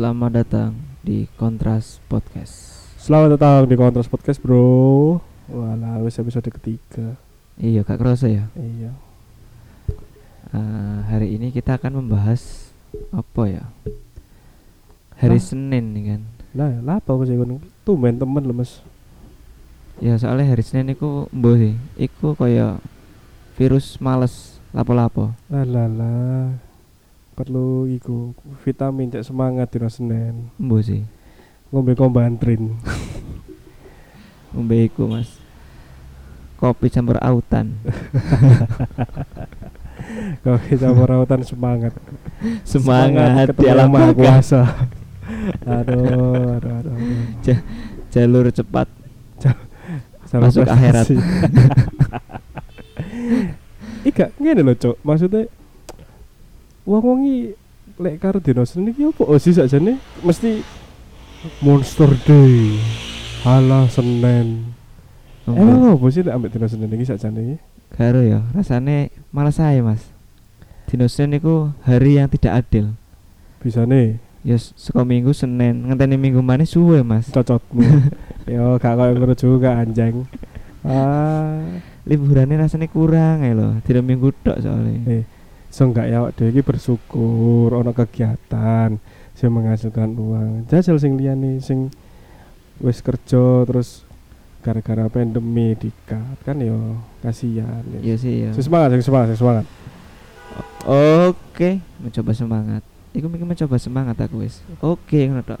Selamat datang di Kontras Podcast. Selamat datang di Kontras Podcast, Bro. Walah, wis episode ketiga. Iya, Kak Kroso ya. Iya. Eh, hari ini kita akan membahas apa ya? Hari Hah? Senin nih kan. Lah, lah apa sih ngono? Tumben temen lemes. Ya soalnya hari Senin iku mbuh sih. Iku kaya virus males lapo-lapo. Lah lah lah. Perlu iku vitamin cek semangat dino Senin. Mbuh sih. Ngombe kombantrin. Ngombe iku, Mas. Kopi campur autan. Kopi campur rautan semangat. Semangat, di ketemu alam kuasa. aduh, aduh, aduh, aduh. Jalur cepat. Salah Masuk akhirat. Ika ngene lho, Cuk. Maksudnya wong-wong iki lek karo dino Senin iki opo sih sakjane mesti Monster Day. Halah Senin. Emang apa sih lek ambek dino Senin iki sakjane iki? Karo ya, rasane malas saya, Mas. Dino Senin iku hari yang tidak adil. Bisa nih Ya s- saka minggu Senin ngenteni minggu mana suwe Mas. cocotmu. Yo gak koyo ngono juga anjing. Ah, Liburannya rasanya kurang ya loh. Tidak minggu tok soalnya. eh so enggak ya awak dhewe iki bersyukur ono kegiatan sing menghasilkan uang. Jajal sing liyane sing wis kerja terus gara-gara pandemi dikat kan yo kasihan. Iya sih ya. Semangat, sing semangat, sing semangat. Oke, mencoba semangat. Iku mikir mencoba semangat aku wis. Oke ngono tok.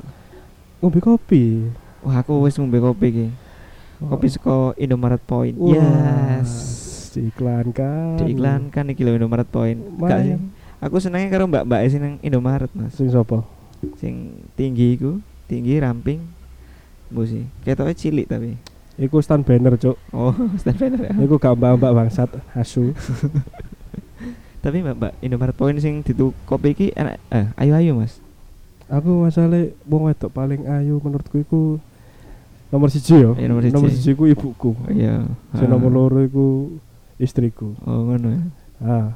Ngombe kopi. Wah, aku wis ngombe kopi iki. Kopi saka Indomaret Point. Wah, Yes. Diiklankan. Diiklankan iki lho Indomaret Point. Gak sih. Aku senengnya karo mbak-mbak sing nang Indomaret, Mas. Sing sapa? Sing tinggi iku, tinggi ramping. Bu sih. Ketoknya cilik tapi. Iku stand banner, Cuk. Oh, stand banner ya. Iku gak mbak-mbak bangsat, asu. Tapi mbak mbak Indomaret Point sing ditu kopi iki enak eh ayo ayo mas Aku masalah wong wedok paling ayu menurutku iku nomor siji yo. Iya, nomor siji. ku ibuku. iya Ah. nomor loro iku istriku. oh ngono ya Ah.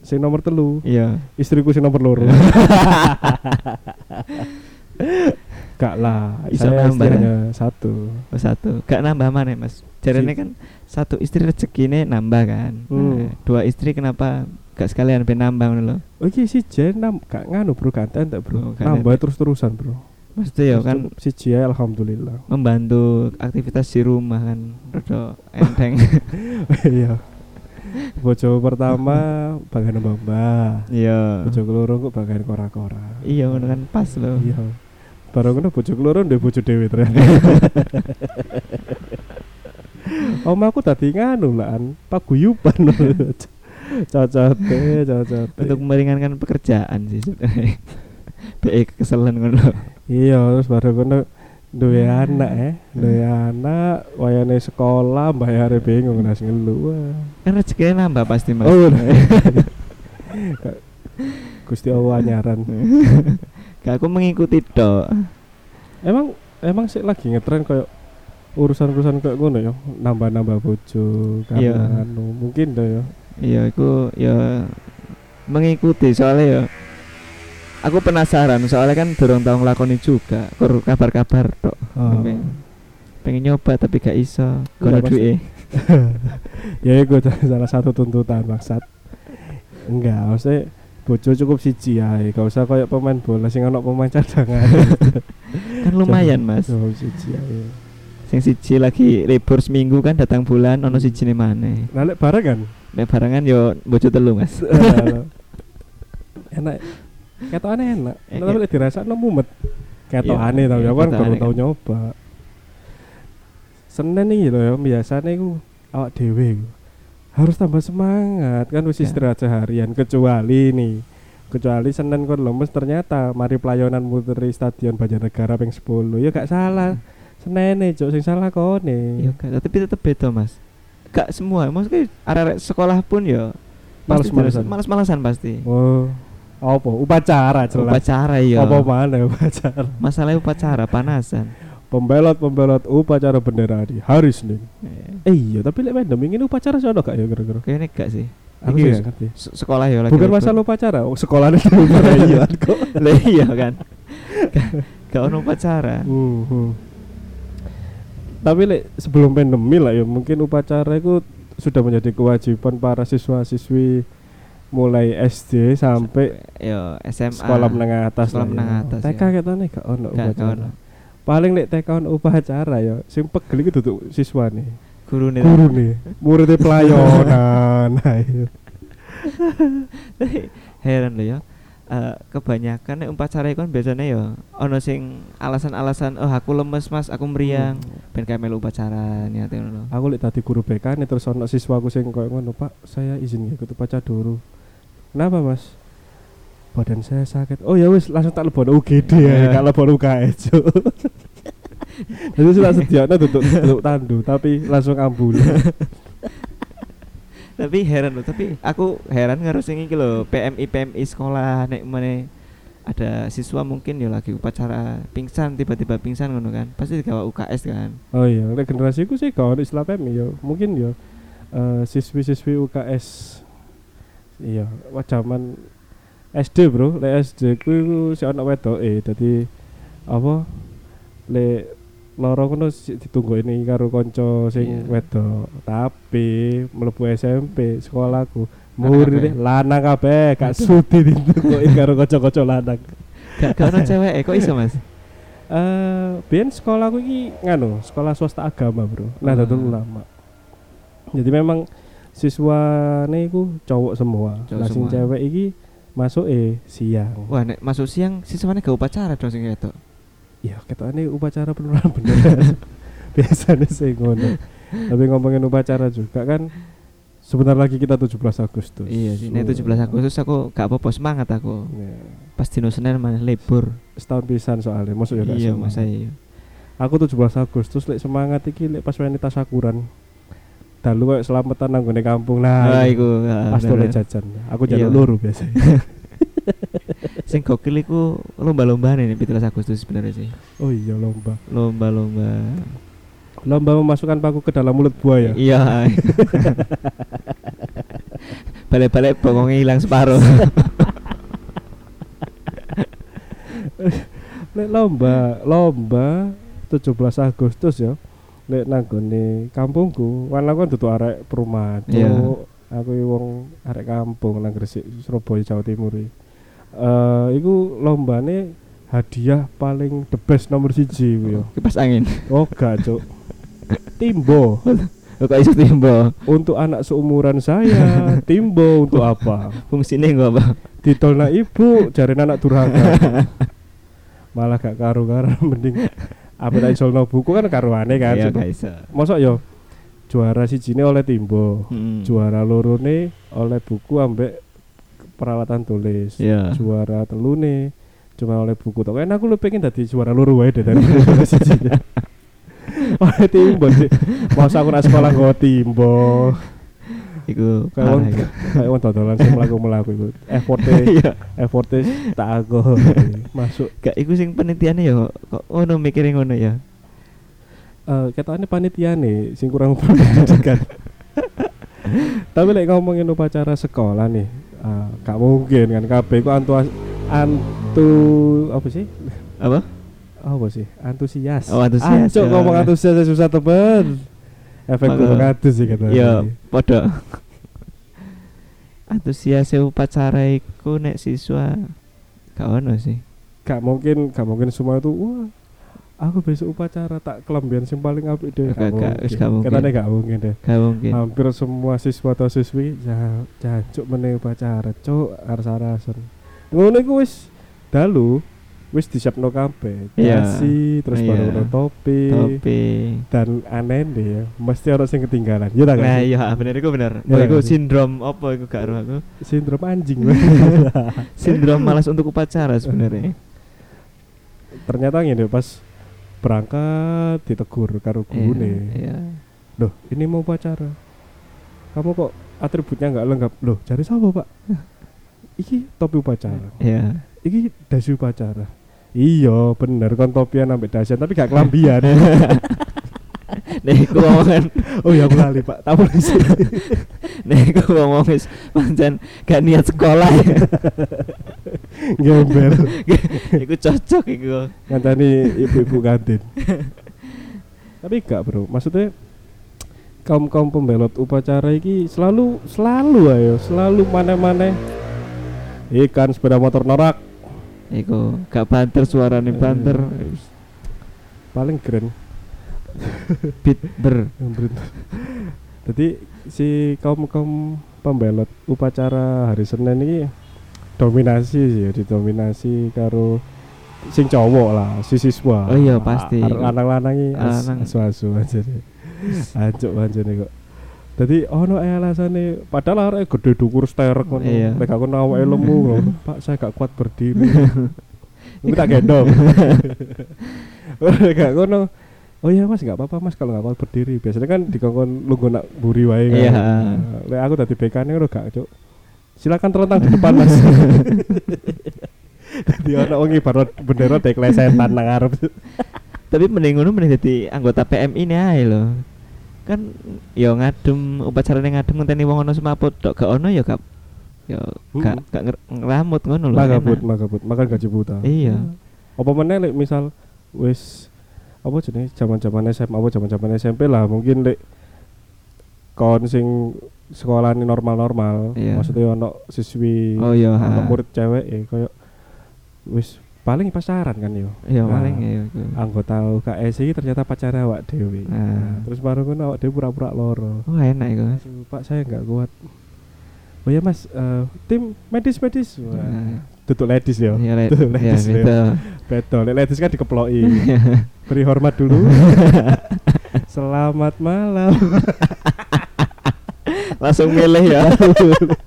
Sing nomor telu iya istriku sing nomor loro. Gak lah, Bisa saya nambah, istri ya? satu. oh, satu gak nambah mana mas jarene Si- kan satu istri rezekine nambah kan Hmm. Nah, dua istri kenapa gak sekalian ben nambah ngono lho Oh iki si Jen nam gak nganu bro entek Oh, bro. gak Nambah terus-terusan bro. maksudnya ya kan si Jen alhamdulillah. membantu aktivitas di rumah kan rada enteng Iya. Bojo pertama bagian mbak iya Bojo keloro kok bagian kora-kora. iya ngono kan pas lho Iya. Baru ngono bojo keloro ndek bojo dhewe ternyata. Om aku tadi nganu lan paguyuban. Cocote, cocote. untuk meringankan pekerjaan sih sebenarnya BE keselan ngono Iya, terus baru ngono duwe anak eh, duwe anak, wayane sekolah, bayare bingung nasi ngelu. Kan rezekinya nambah pasti mas Oh, udah. Gusti Allah nyaran. Gak aku mengikuti tok. Emang emang sih lagi ngetren kayak urusan-urusan kayak ngono ya, nambah-nambah bojo Iya. karena anu mungkin dah ya. Iya, aku ya mengikuti soalnya ya aku penasaran soalnya kan dorong tau ngelakoni juga kur kabar-kabar tok Oh. Pengen- pengen nyoba tapi gak iso Enggak, kono duwe ya itu salah satu tuntutan maksud. Enggak, maksudnya bojo cukup siji ae, gak usah kayak pemain bola sing ono pemain cadangan. kan lumayan mas Cukup siji ae. sing siji lagi libur seminggu kan datang bulan ono siji nih mana Nah, lek bareng kan? nek barengan yo bojo telu mas enak. Ketokane enak. Eh, Tapi lek dirasakno mumet. Ketokane Iya, tapi iya, aku kan baru tau nyoba. Senin iki lho ya biasane iku awak dhewe iku harus tambah semangat. Kan wis Ya. istirahat seharian kecuali nih kecuali Senin kon lemes ternyata mari pelayanan muteri stadion Banjarnegara ping 10 ya gak salah. Senin nih cok sing salah kone. Iya, gak, tapi tetep beda mas. Gak semua maksudnya arek sekolah pun ya Males-malesan. males-malesan pasti. Oh apa? Upacara jelas. Upacara ya apa mana upacara? Masalah upacara panasan. Pembelot pembelot upacara bendera di hari Senin. Eh, eh iya tapi lek pandemi ini upacara sih ono gak ya kira-kira? Kayaknya gak sih. Aku ya, gak ngerti. se- sekolah ya lagi bukan masalah upacara. Oh, sekolahnya iya kok. Lah iya kan. Gak ono upacara. Hmm, hmm. Tapi lek sebelum pandemi lah ya mungkin upacara itu sudah menjadi kewajiban para siswa-siswi mulai SD sampai yo SMA sekolah menengah atas Sekolah lah menengah atas, TK ketane gak ono Gak- upacara. ono. Paling lek TK ono upacara ya sing pegel iku duduk siswa nih. guru nih Guru nih, muridnya pelayanan. Heran loh ya Eh, kebanyakan nek upacara kan biasanya ya ono sing alasan-alasan oh aku lemes mas aku meriang ben kayak melu upacara niate ngono Aku lek tadi guru BK nih terus ono siswaku sing koyo ngono, Pak, saya izin ikut upacara dulu. Kenapa, Mas? Badan saya sakit. Oh ya wis langsung tak lebon UGD ya, Ya. gak lebon UKS. Cuk. Jadi sudah sedianya duduk duduk tandu tapi langsung ambulan. tapi heran loh tapi aku heran ngaruh sing iki lho PMI PMI sekolah nek mana ada siswa mungkin ya lagi upacara pingsan tiba-tiba pingsan ngono kan pasti digawa UKS kan Oh iya, lek generasiku sih kalau Islam PMI ya, mungkin ya eh, siswi-siswi UKS iya, wah zaman SD bro, lek SD ku iku si anak wedok eh, jadi apa lek loro kono si- ditunggu ini karo konco sing Iya. wedok, tapi mlebu SMP sekolahku murid lanang kabeh gak sudi ditungguin karo kanca-kanca lanang. gak gak ono cewek kok iso mas Eh, biyen sekolahku iki nganu, sekolah swasta agama, Bro. Nah, Ah. ulama. Jadi memang siswane iku cowok semua. Cowok Lah sing cewek iki masuk eh siang. wah nek masuk siang siswane gak upacara dong sing itu Ya, ketokane upacara penurunan bener. Biasanya sih ngono. Tapi ngomongin upacara juga kan sebentar lagi kita 17 Agustus. iya sih nek 17 Agustus aku gak apa-apa semangat aku Ya, pas dino Senin mana libur setahun pisan soalnya, maksud ya gak iya semangat. mas iya Aku 17 Agustus lek semangat iki lek pas wanita sakuran. Dalu kayak selamatan nang gone kampung. Nah, ah iku ah, pas tole jajan. Aku Iya. jaluk loro biasanya. sing gokil iku lomba-lomba nih 17 Agustus sebenarnya sih oh iya lomba. lomba-lomba Lomba memasukkan paku ke dalam mulut buaya. iya balik-balik bongongnya hilang separuh lomba, lomba 17 Agustus ya. Lek nang gone kampungku, kan aku kan dudu arek perumahan. Cuk. Aku wong arek kampung nang Gresik, Surabaya, Jawa Timur. Eh, iku lombane hadiah paling the best nomor siji iku ya. kipas angin Oh gak cuk Timbo Lo kok iso timbo Untuk anak seumuran saya Timbo untuk apa fungsinya gak apa Ditolna ibu Jari anak durhaka Malah gak karu-karu Mending Apa tak isolno buku kan karuane kan iya Mosok yo Juara sijine oleh Timbo Hmm. Juara lorone oleh buku ambek peralatan tulis iya. Juara telune cuma oleh buku tok. Kan aku lu pengen dadi juara loro wae deh dari juara sijine. Oleh timbo sih masa aku nak sekolah nggo timbo iku kayak wong dodolan sing mlaku-mlaku iku. Efforte iya. efforte tak aku masuk. Gak iku sing penelitiannya ya kok ngono mikirin ngono ya? Eh ketane panitia nih sing kurang pendidikan. Tapi lek ngomongin upacara sekolah nih ah, gak mungkin kan kabeh iku antu antu apa sih? Apa? Apa sih? Antusias. Oh, antusias, Ancuk, ya. ngomong antusias susah temen efek gunung atus sih kata iya podo antusias upacara iku nek siswa. Gak ono sih. Gak mungkin gak mungkin semua itu wah aku besok upacara tak kelambian sing paling apik deh. Gak- gak, gak mungkin. Katanya gak mungkin deh. Gak mungkin. Hampir semua siswa atau siswi ja- jancuk meneh upacara cuk aras-arasan ngono iku wis dalu wis disiapno kabeh. Iya. dasi terus Iya. baru ono topi, topi. Dan aneh deh ya mesti orang sing ketinggalan. Ya nah iya bener iku bener. Iya oh, iku sindrom apa iku gak ero aku? Sindrom anjing. Sindrom malas untuk upacara sebenarnya. Ternyata ngene pas berangkat ditegur karo gurune. iya. Loh ini mau upacara? Kamu kok atributnya nggak lengkap? Loh cari siapa pak? Iki topi upacara. Iya. Iki dasi upacara iya bener. Kon topian sampai dasian tapi gak kelambian. Nek iku ngomongan oh ya aku lali pak. Tamu di sini nek iku ngomong wis pancen gak niat sekolah ya. gembel iku cocok iku. Ngantani ibu-ibu kantin. Tapi gak bro. Maksudnya kaum kaum pembelot upacara iki selalu selalu ayo selalu mana-mana ikan sepeda motor norak iku gak banter suarane banter. paling keren beat ber. Jadi si kaum kaum pembelot upacara hari Senin ini dominasi sih didominasi karo sing cowok lah si siswa. Oh iya, pasti. lanang-lanang Lanang. asu-asu aja nih ancuk anjene kok Dadi ono ae alasane padahal arek gede dukur sterek ngono. Iya. Nek aku awake lemu ngono. Pak saya gak kuat berdiri. Aku tak gendong. Gak ngono. Oh iya mas gak apa-apa mas kalau gak kuat berdiri Biasanya kan dikongkon lu nak buri wae kan Iya. Nah, Lek aku tadi BK ini udah gak cuk Silakan terlentang di depan mas Jadi ono wong ibarat bendera dek lesetan nang tapi mending ngono mending jadi anggota PMI ini ae lho kan yo ngadem upacarane ngadem ngenteni wong ono semaput tok gak ono ya gak yo gak gak nger- ngeramut ngono lho Magabut, magabut, makan gaji buta. Iya. Apa meneh lek misal wis apa jenis zaman-zaman SMA apa zaman-zaman SMP lah mungkin lek kon sing sekolah ini normal-normal Iya. maksudnya ono siswi oh iya ono murid cewek ya kayak wis paling pacaran kan yo. Iya Nah, paling ya anggota UKS ini ternyata pacar awak dewi. Nah. nah, terus baru kan awak dewi pura-pura loro. Oh enak iku Mas. Pak saya nggak kuat. Oh ya mas eh, tim medis medis Wah, Nah, tutup ladies yo. Iya le- iya ladies, gitu betul lek ladies kan dikeploki. Beri hormat dulu. Selamat malam. Langsung milih ya.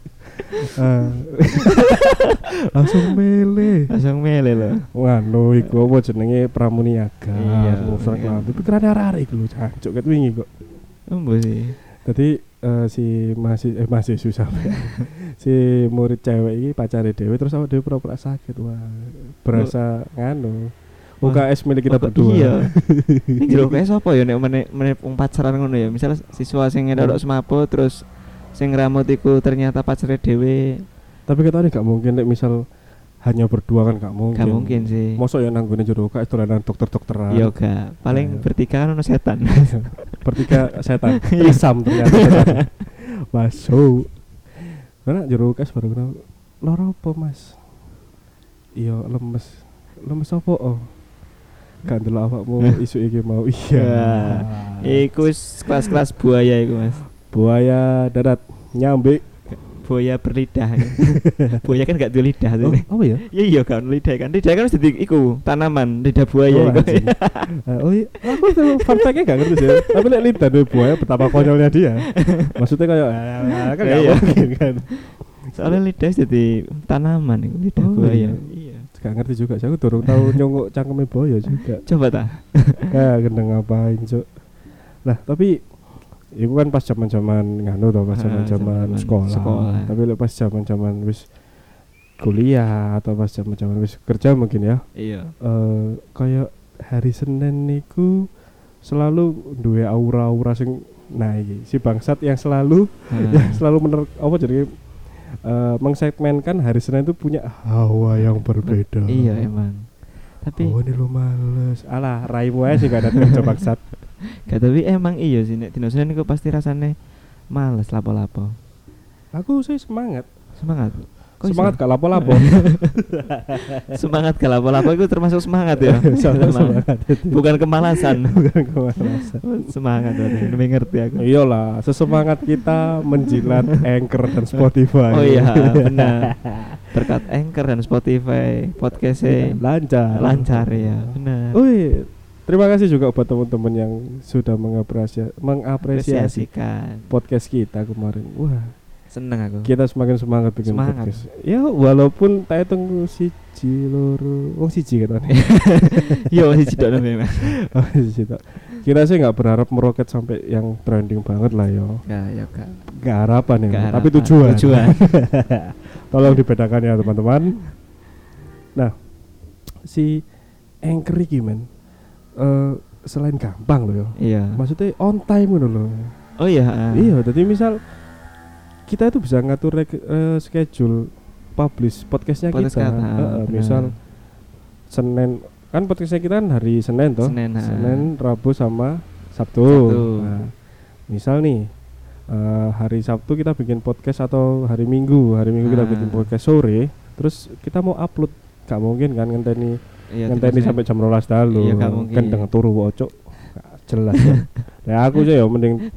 langsung milih langsung milih loh Nganu iku apa jenenge pramuniaga. Iya, iya. lambe pikirane arek iku lho jancuk ket wingi kok. embo sih Dadi eh, si masih eh masih susah. si murid cewek iki pacare dhewe terus awak dhewe pura-pura sakit. Wah, berasa nganu. Wah, UKS milik kita berdua. iya ini jero kayak sapa ya nek meneh pacaran ngono ya misalnya siswa sing ngedok semaput terus sing ngramut iku ternyata pacare dhewe Tapi katanya gak mungkin nek misal hanya berdua kan gak mungkin. gak mungkin sih Mosok ya nanggone jero UKS dolanan dokter-dokteran. iya gak paling Iya. bertiga kan ono setan Bertiga setan. Iya. Isam ternyata. setan. Masuk. Karena jero UKS baru kenal. Loro apa, Mas? Iya, lemes. Lemes apa? Oh. Gak ndelok awakmu isu iki mau. Iya. Iku kelas-kelas buaya iku mas Buaya darat nyambe. buaya berlidah buaya kan gak duwe lidah Oh, tuh apa ya? iya iya kan lidah kan lidah kan dadi iku tanaman lidah buaya Oh, iku. Eh, oh iya, aku tuh fun fact-nya gak ngerti sih. Tapi lihat lidah dari buaya betapa konyolnya dia. Maksudnya kayak ah, kan gak Iya. mungkin kan. soalnya lidah dadi tanaman iku lidah Oh, buaya iya. iya Gak ngerti juga sih. Aku durung tahu nyongok cangkeme buaya juga. coba ta Kayak gendeng ngapain, Cuk. Nah, tapi itu kan pas zaman-zaman nganu tau pas zaman-zaman zaman sekolah. sekolah. Tapi lek pas zaman-zaman wis kuliah atau pas zaman-zaman wis kerja mungkin ya. iya eh kayak hari Senin niku selalu duwe aura-aura sing nah iki si bangsat yang selalu yang selalu mener apa jadi eh mengsegmenkan hari Senin itu punya hawa yang berbeda. iya emang tapi Oh ini lo males. Alah, raimu aja sih gak ada kerja bangsat. gak tapi emang iya sih nek dino Senin iku pasti rasane males lapo-lapo Aku sih semangat. semangat Kok semangat gak lapo-lapo. semangat gak lapo-lapo itu termasuk semangat ya Semangat. semangat. bukan kemalasan Bukan kemalasan. semangat berarti ngerti aku Iyalah, sesemangat kita menjilat Anchor dan Spotify. oh iya benar berkat Anchor dan Spotify podcastnya lancar. lancar ya benar Wih, terima kasih juga buat teman-teman yang sudah mengapresiasi mengapresiasi apresiasikan podcast kita kemarin. Wah, seneng aku kita semakin semangat bikin Semangat. podcast. Ya, walaupun tak hitung siji loro, wong siji kan. iya masih tidak memang Oh, siji tok. Kita sih nggak berharap meroket sampai yang trending banget lah yo. ya ya kak Nggak harapan ya, tapi tujuan. tujuan Tolong dibedakan ya teman-teman. Nah, si Anchor iki eh, selain gampang loh yo. iya Maksudnya on time ngono loh. oh iya. Iya, jadi misal kita itu bisa ngatur eh, schedule publish podcastnya Podcast kita. kata, benar. misal Senin kan podcastnya kita kan hari Senin toh. Senin, ha. Senin, Rabu sama Sabtu. Sabtu. Nah, misal nih eh, hari Sabtu kita bikin podcast atau hari Minggu, hari Minggu kita Ah. bikin podcast sore, terus kita mau upload gak mungkin kan ngenteni Iya, ngenteni sampai jam 12 dalu. Iya. Kan dengan turu ocok. Gak jelas. ya. ya aku aja ya mending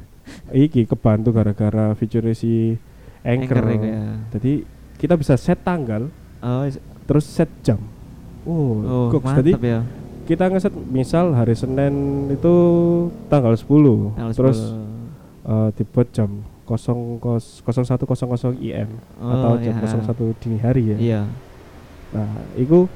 iki kebantu gara-gara fitur si Anchor. Anchor ya. Jadi kita bisa set tanggal Oh, terus set jam. Oh, oh goks. Jadi ya. kita ngeset misal hari Senin itu tanggal 10 Tanggal terus 10. eh, dibuat jam 0, 0100 IM Oh, atau jam ya. 01 dini hari ya. Iya. Nah, iku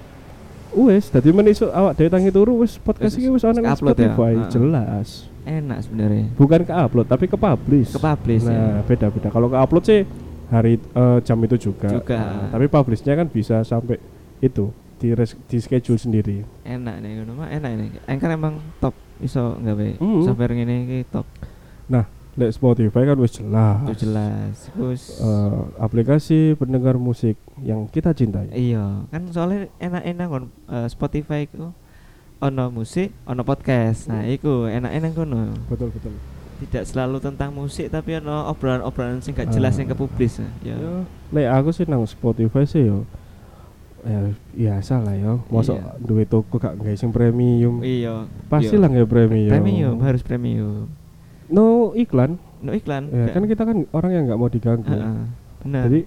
wis dadi men iso awak dhewe tangi turu wis podcast nang upload ya? Spotify Heeh. jelas. Enak sebenarnya. Bukan ke upload tapi ke publish. Ke publish Nah, ya. beda-beda. Kalau ke upload sih hari eh, jam itu juga. Juga. Nah, tapi publishnya kan bisa sampai itu di res- di schedule sendiri. Enak nih enak nih. Anchor emang top iso gawe Mm. software ngene iki top. Lek Spotify kan wis jelas. Itu jelas. Terus Eh, aplikasi pendengar musik yang kita cintai. iya, kan soalnya enak-enak kon eh, Spotify itu ono musik, ono podcast. Nah, iku enak-enak kono. Betul betul. Tidak selalu tentang musik tapi ono obrolan-obrolan sing gak jelas Ah. yang kepublis. Ya. Ya, lek aku sih nang Spotify sih yo. Ya biasa lah yo. Masuk Iya. duit toko gak nggak sing premium. Iya. Pasti iya. lah nggak premium. Premium, harus premium. No iklan. No iklan. Ya, gak- kan kita kan orang yang nggak mau diganggu. Heeh, benar. Jadi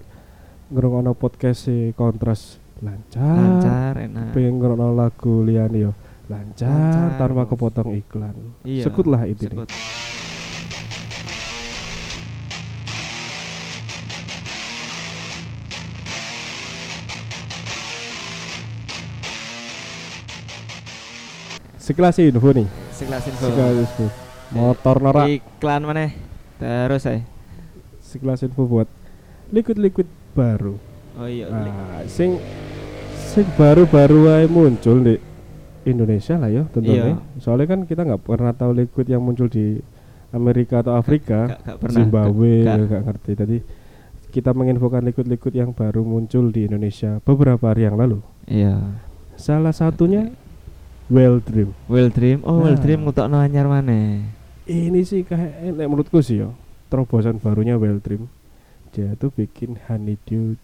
ngrungokno podcast si kontras lancar. lancar, enak. Pengen ngrungokno lagu liyane yo lancar, Lancar, tanpa kepotong iklan. Iya. Sekut lah itu. Sekut. Sekelas info nih. Sekelas info. Sekelas info. Motor norak. Iklan mana? Terus eh. Sekelas info buat liquid-liquid baru. Oh iya. Nah, sing sing baru-baru aja muncul di Indonesia lah ya tentunya. Iya. Soalnya kan kita nggak pernah tahu liquid yang muncul di Amerika atau Afrika, Gak. Zimbabwe, Gak- nggak ngerti. Tadi kita menginfokan liquid-liquid yang baru muncul di Indonesia beberapa hari yang lalu. Iya. Salah satunya Well Dream. Well Dream. Oh, Well Nah. Dream ngutokno anyar mana? Ini sih kayak nek menurutku sih ya, terobosan barunya Well Dream. Dia tuh bikin honeydew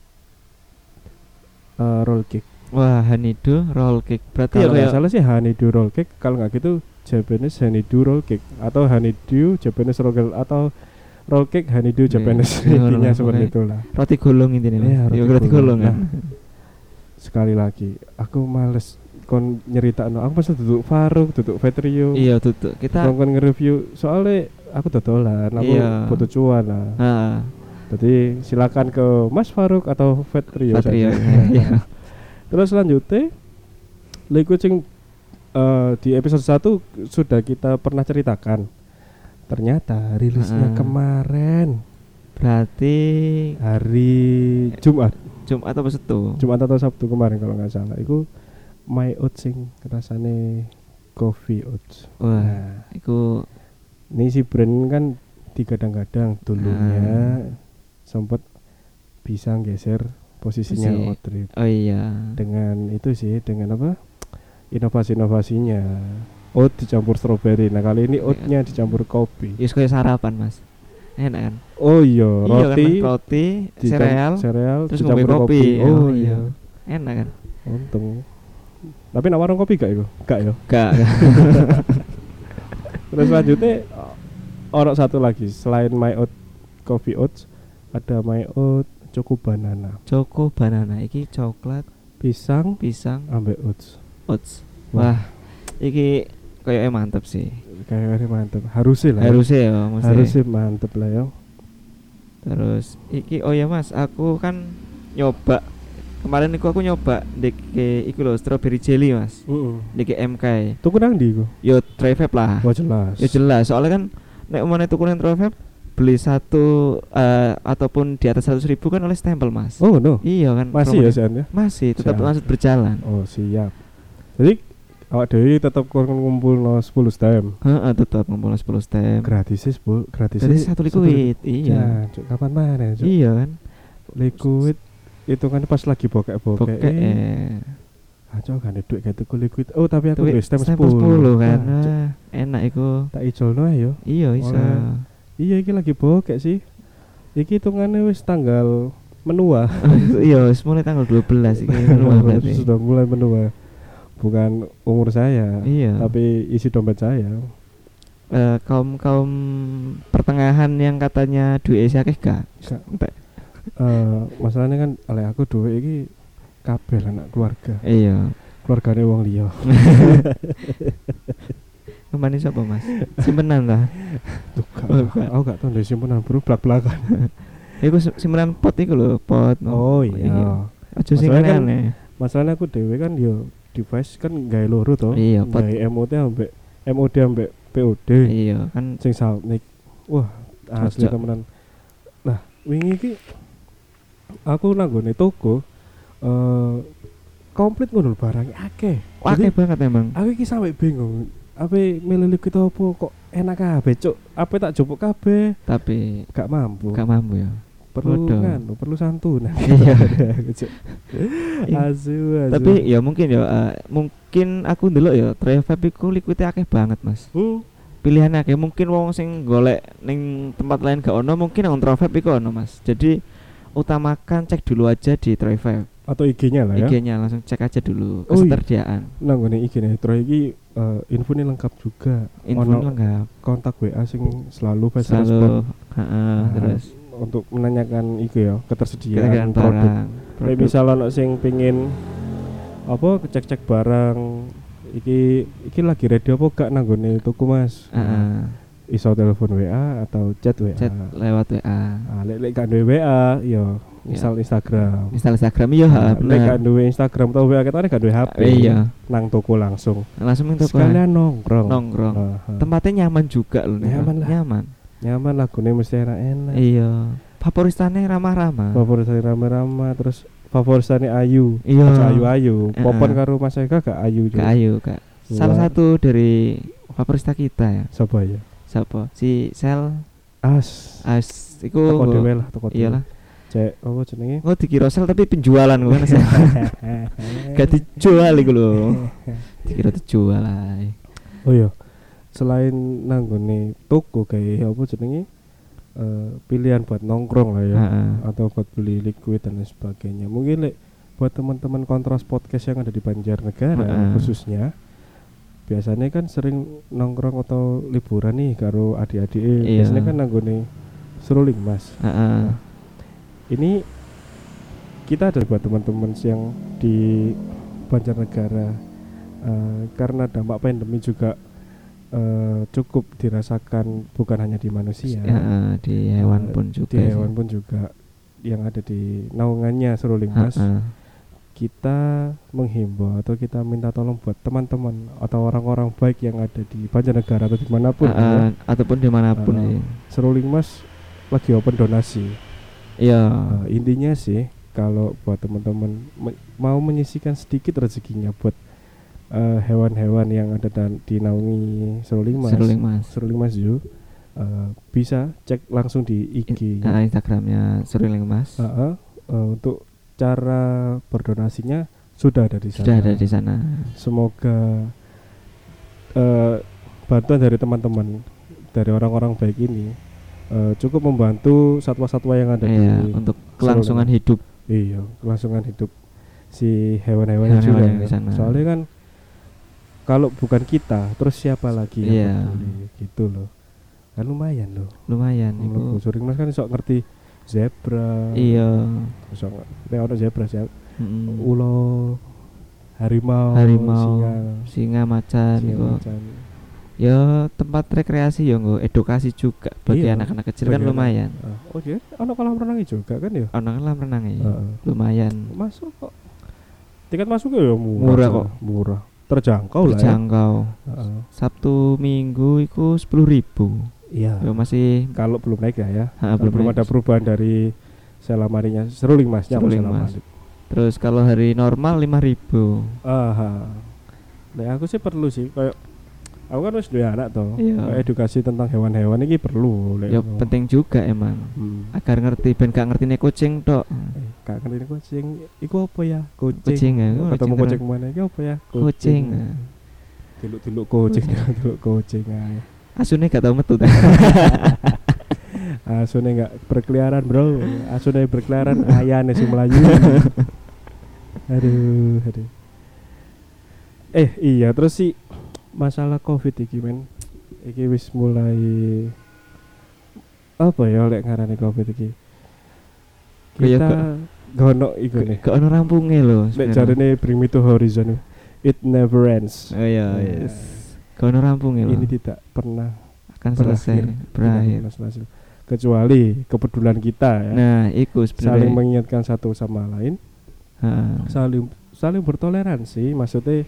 uh, roll cake. Wah, honeydew roll cake. Berarti ya Kalau nggak kayak salah sih honeydew roll cake, kalau nggak gitu Japanese honeydew roll cake atau honeydew Japanese roll cake atau roll cake honeydew Iya, Japanese iya, intinya roll- seperti itulah. roti gulung intinya. Iya, Mas. roti Iya, roti gulung. gulung kan. Sekali lagi, aku males kon nyerita aku pasti duduk Faruk, duduk Vetrio. Iya, tutup. Kita Kon kon nge-review soalnya aku dodolan, aku Iya. butuh cuan lah. Heeh. Jadi silakan ke Mas Faruk atau Vetrio saja. Iya. Terus selanjutnya liquid sing eh, di episode 1 sudah kita pernah ceritakan. Ternyata rilisnya Heeh. kemarin Berarti hari Jumat, Jumat apa Sabtu? Jumat atau Sabtu kemarin kalau nggak salah. Itu My Oats sing rasane coffee oats. Wah, Nah, iku ini si brand kan digadang-gadang dulunya sempat bisa geser posisinya Posisi. oat drip. oh iya. dengan itu sih dengan apa inovasi-inovasinya oat dicampur stroberi nah kali ini Iya. oatnya dicampur kopi Yus kayak sarapan, Mas. Enak kan? oh iya Iya kan, roti Mas? roti, sereal, sereal terus dicampur kopi. kopi. oh Oh, iya iya. enak kan? untung tapi nak warung kopi gak itu gak ya Gak, terus selanjutnya orang satu lagi selain my oat coffee oats ada my oat choco banana Choco banana iki coklat, pisang pisang, ambek oats oats. Wah. Iki kayaknya mantep sih. kayaknya mantep harusnya lah ya. Harusnya ya, mesti. harusnya mantep lah ya Terus iki oh ya Mas, aku kan nyoba kemarin iku aku nyoba deke iku lho strawberry jelly Mas. Deke MK. tuku nang ndi iku Yo try vape lah. oh jelas Ya jelas, soalnya kan nek umane tuku nang try vape beli satu eh, ataupun di atas seratus ribu kan oleh stempel Mas. oh no Iya kan. masih ya. Sian ya Masih tetap Siap. lanjut berjalan. Oh siap. Jadi awak dewi tetap kurang ngumpul no 10 stem. Heeh, tetap ngumpul 10 stem. Gratis sih bu, gratis satu liquid. Iya. Ya, cuk, kapan mana cuk? Iya kan. Liquid hitungannya pas lagi bokek-bokek. Bokek eh. Ah, cok kan duit kayak tuku liquid. Oh, tapi aku Duit stem 10. 10 kan. Ah, Wah, enak iku. tak ijolno ae yo. Iya iso. Iya iki lagi bokek sih. Iki hitungannya wis tanggal menua. Iya, wis mulai tanggal 12 iki keluar berarti. Sudah mulai menua. Bukan umur saya, Iya. tapi isi dompet saya. Eh, kaum kaum pertengahan yang katanya duit akeh gak? Gak. Eh, masalahnya kan oleh aku duit iki kabeh lah anak keluarga. Iya. Keluargane wong liya. Ke mana siapa mas? Simpenan lah. Tuh, Oh, gak. aku gak tau ndek simpenan bro blak-blakan. Iku sim- simpenan pot iku lho, pot. Oh iya. Aja sing Masalahnya kan- aneh. Masalahnya aku dhewe kan yo device kan gawe loro to. Iya, pot. Gawe MOT ambek MOD ambek POD. Iya, kan Sing Salnik. Wah, asli temenan. Nah, wingi iki aku nanggone toko eh komplit ngono barang akeh. akeh banget emang. aku iki sampe bingung. Apa milih liquid apa kok enak kabeh, Cuk. Apa tak jupuk kabeh? Tapi Gak mampu. gak mampu ya. perlu Bodoh. kan, perlu santunan. Iya. Asu, asu. Tapi ya mungkin ya eh, mungkin aku dulu ya Trivape iku liquidnya akeh banget, Mas. Hmm. Pilihannya akeh mungkin wong sing golek ning tempat lain gak ono mungkin nang Trivape iku ono, Mas. Jadi utamakan cek dulu aja di Trivape. atau IG-nya lah ya. IG-nya langsung cek aja dulu Oh, iya. ketersediaan. Nanggone IG nih, terus iki eh, info ini lengkap juga. Info Ono lengkap. kontak WA sing selalu fast respon. Selalu heeh, Nah, terus untuk menanyakan itu ya ketersediaan ketersediaan produk. barang. Produk. misal ono sing pingin apa cek-cek barang iki iki lagi ready apa gak nanggone tuku Mas? Heeh. Iso telepon WA atau chat WA. chat lewat WA. Ah, lek lek gak duwe WA, yo misal Instagram. Install Instagram iya Nah, lek gak bener. duwe Instagram atau WA kita gak duwe HP. Iya, Nang toko langsung. langsung itu Sekalian nongkrong. nongkrong. Aha. Tempatnya nyaman juga loh. Nyaman lah. Nyaman. nyaman lagunya mesti enak-enak. Iya. Favoristane ramah-ramah. Favoritane rame-rame terus favoritane Ayu. Iya. Ayu-ayu. Popon karo Mas Eka gak ayu Kak Ayu, Kak. Salah satu dari favorista kita ya. Siapa ya? Siapa? Si Sel As. As iku Toko dhewe lah, toko dhewe. Iyalah. Cek apa jenenge? Oh dikira sel tapi penjualan gue kan Sel. Gak dijual iku lho. Dikira dijual ae. Oh iya. Selain nanggone toko kayak apa jenenge? Eh, pilihan buat nongkrong lah ya Heeh. atau buat beli liquid dan lain sebagainya. Mungkin lek buat teman-teman kontras podcast yang ada di Banjarnegara khususnya biasanya kan sering nongkrong atau liburan nih karo adik-adik Iya. biasanya kan nanggone seruling mas Heeh. ini kita ada buat teman-teman yang di Banjarnegara eh, karena dampak pandemi juga eh, cukup dirasakan bukan hanya di manusia Heeh, di hewan Eh, pun juga. di sih. hewan pun juga yang ada di naungannya seruling mas Heeh. Kita menghimbau atau kita minta tolong buat teman-teman atau orang-orang baik yang ada di Banjarnegara atau di mana pun Heeh, ya. ataupun di mana pun Heeh. sih. seruling mas lagi open donasi Iya. Eh, intinya sih kalau buat teman-teman me- mau menyisikan sedikit rezekinya buat eh, hewan-hewan yang ada dan dinaungi seruling mas Seruling Mas. seruling mas Yu eh, bisa cek langsung di IG Heeh, Instagramnya Seruling Mas. Heeh, eh, untuk cara berdonasinya sudah ada di sana Sudah ada di sana. semoga eh, bantuan dari teman-teman dari orang-orang baik ini eh, cukup membantu satwa-satwa yang ada Iya, di untuk kelangsungan hidup. iya kelangsungan hidup si hewan-hewan Hewan-hewan juga yang di ya. sana. soalnya kan kalau bukan kita terus siapa lagi yang Iya. peduli gitu loh kan lumayan loh Lumayan Mlebu iku. Suring mas kan sok ngerti zebra Iya. ngerti ono zebra sih Mm. ulo harimau Harimau, singa Singa macan singa macan. Ya tempat rekreasi ya nggo edukasi juga bagi Iya, anak-anak kecil kan bagi anak. lumayan. Ah, oh iya ono kolam renang juga kan ya Ono kan kolam renang ya. Heeh. Lumayan. masuk kok tiket masuknya ya murah Murah Cok. kok. murah terjangkau lah ya Terjangkau. Heeh. Sabtu Minggu iku 10.000. iya Ya masih kalau belum naik ya ya ha, belum naik. ada perubahan dari selamarinya seruling apa Seruling? Mas. Terus kalau hari normal 5.000. Aha. Nah, aku sih perlu sih kayak Aku kan wis duwe anak to. Iya. Edukasi tentang hewan-hewan ini perlu. Ya penting juga emang. Hmm. Agar ngerti ben gak ngerti kucing tok. Eh, Kak ngerti kucing, iku apa ya? Kucing. Kucing ya, kucing Ketemu terus. kucing mana? Iku apa ya? Kucing. Diluk-diluk kucing, diluk kucing ae. Asune gak tau metu. Asune enggak berkeliaran, Bro. Asune berkeliaran ayane sing melayu. aduh, aduh. Eh, iya terus sih masalah Covid iki men. Iki wis mulai apa ya lek ngarani Covid iki? Kita gak- gono iku nih. Gak ono rampunge lho. Nek jarene bring me to horizon it never ends. Oh iya, Nah, yes. Ono rampunge lho. Ini tidak pernah Akan selesai, berakhir. berakhir. Kecuali kepedulian kita ya. Nah, saling sebenarnya. mengingatkan satu sama lain, Heeh. saling saling bertoleransi. Maksudnya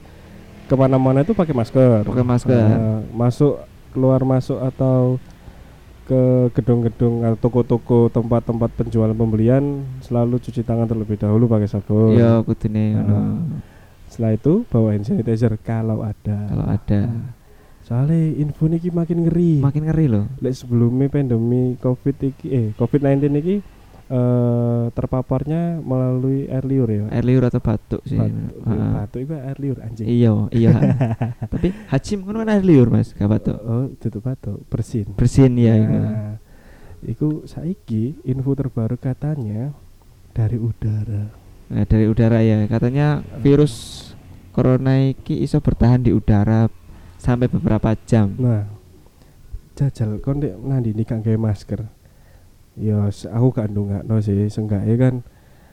ke mana-mana itu pakai masker. Pakai masker. Nah, masuk keluar masuk atau ke gedung-gedung atau toko-toko tempat-tempat penjualan pembelian selalu cuci tangan terlebih dahulu pakai sabun. Ya kudune ngono. Ah. Setelah itu bawa hand sanitizer kalau ada. Kalau ada. Soalnya info niki makin ngeri. Makin ngeri loh. Lek sebelumnya pandemi Covid iki eh Covid-19 iki eh terpaparnya melalui air liur ya. Air liur atau batuk sih. Batuk, Heeh. batuk itu air liur anjing. Iya, iya. Tapi hajim kan air liur, Mas, gak batuk. Oh, itu batuk, bersin. Bersin ya iku. Nah, iku saiki info terbaru katanya dari udara. Nah, dari udara ya. Katanya virus corona iki iso bertahan di udara sampai beberapa jam. Nah, jajal kon nek nandini gak gawe masker. Ya aku gak ndongakno sih, seenggaknya kan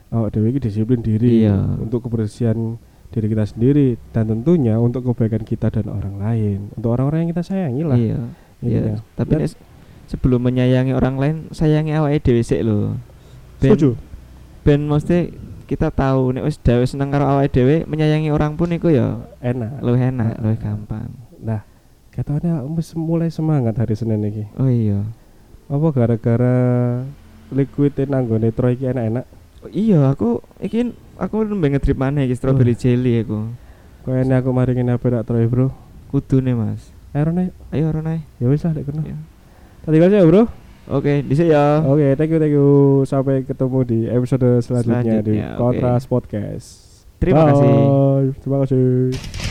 awak dhewe iki disiplin diri Iya. untuk kebersihan diri kita sendiri dan tentunya untuk kebaikan kita dan orang lain, untuk orang-orang yang kita sayangi lah. Iya. intinya. Iya. Tapi Dan- sebelum menyayangi orang lain, sayangi awake dhewe sik lho. Ben, setuju. ben mesti kita tahu nek wis dhewe seneng karo awake dhewe, menyayangi orang pun iku ya Enak. luwih enak, luwih gampang. Katanya mulai semangat hari Senin iki. Oh iya. Apa gara-gara liquid nanggone Troy iki enak-enak? Oh, iya, aku iki aku nembe ngedrip maneh iki strawberry jelly aku. Kayaknya aku mari ngene apa nak Troy, Bro? Kudune, Mas. Ayo nih, Ayo Ronai. ya wis lah lek kono. Ya. Tadi kasih ya, Bro. Oke, dhisik ya. Oke, thank you, thank you. Sampai ketemu di episode selanjutnya, di Selanjutnya, oke. Kontras Podcast. Terima kasih. Bye. Terima kasih.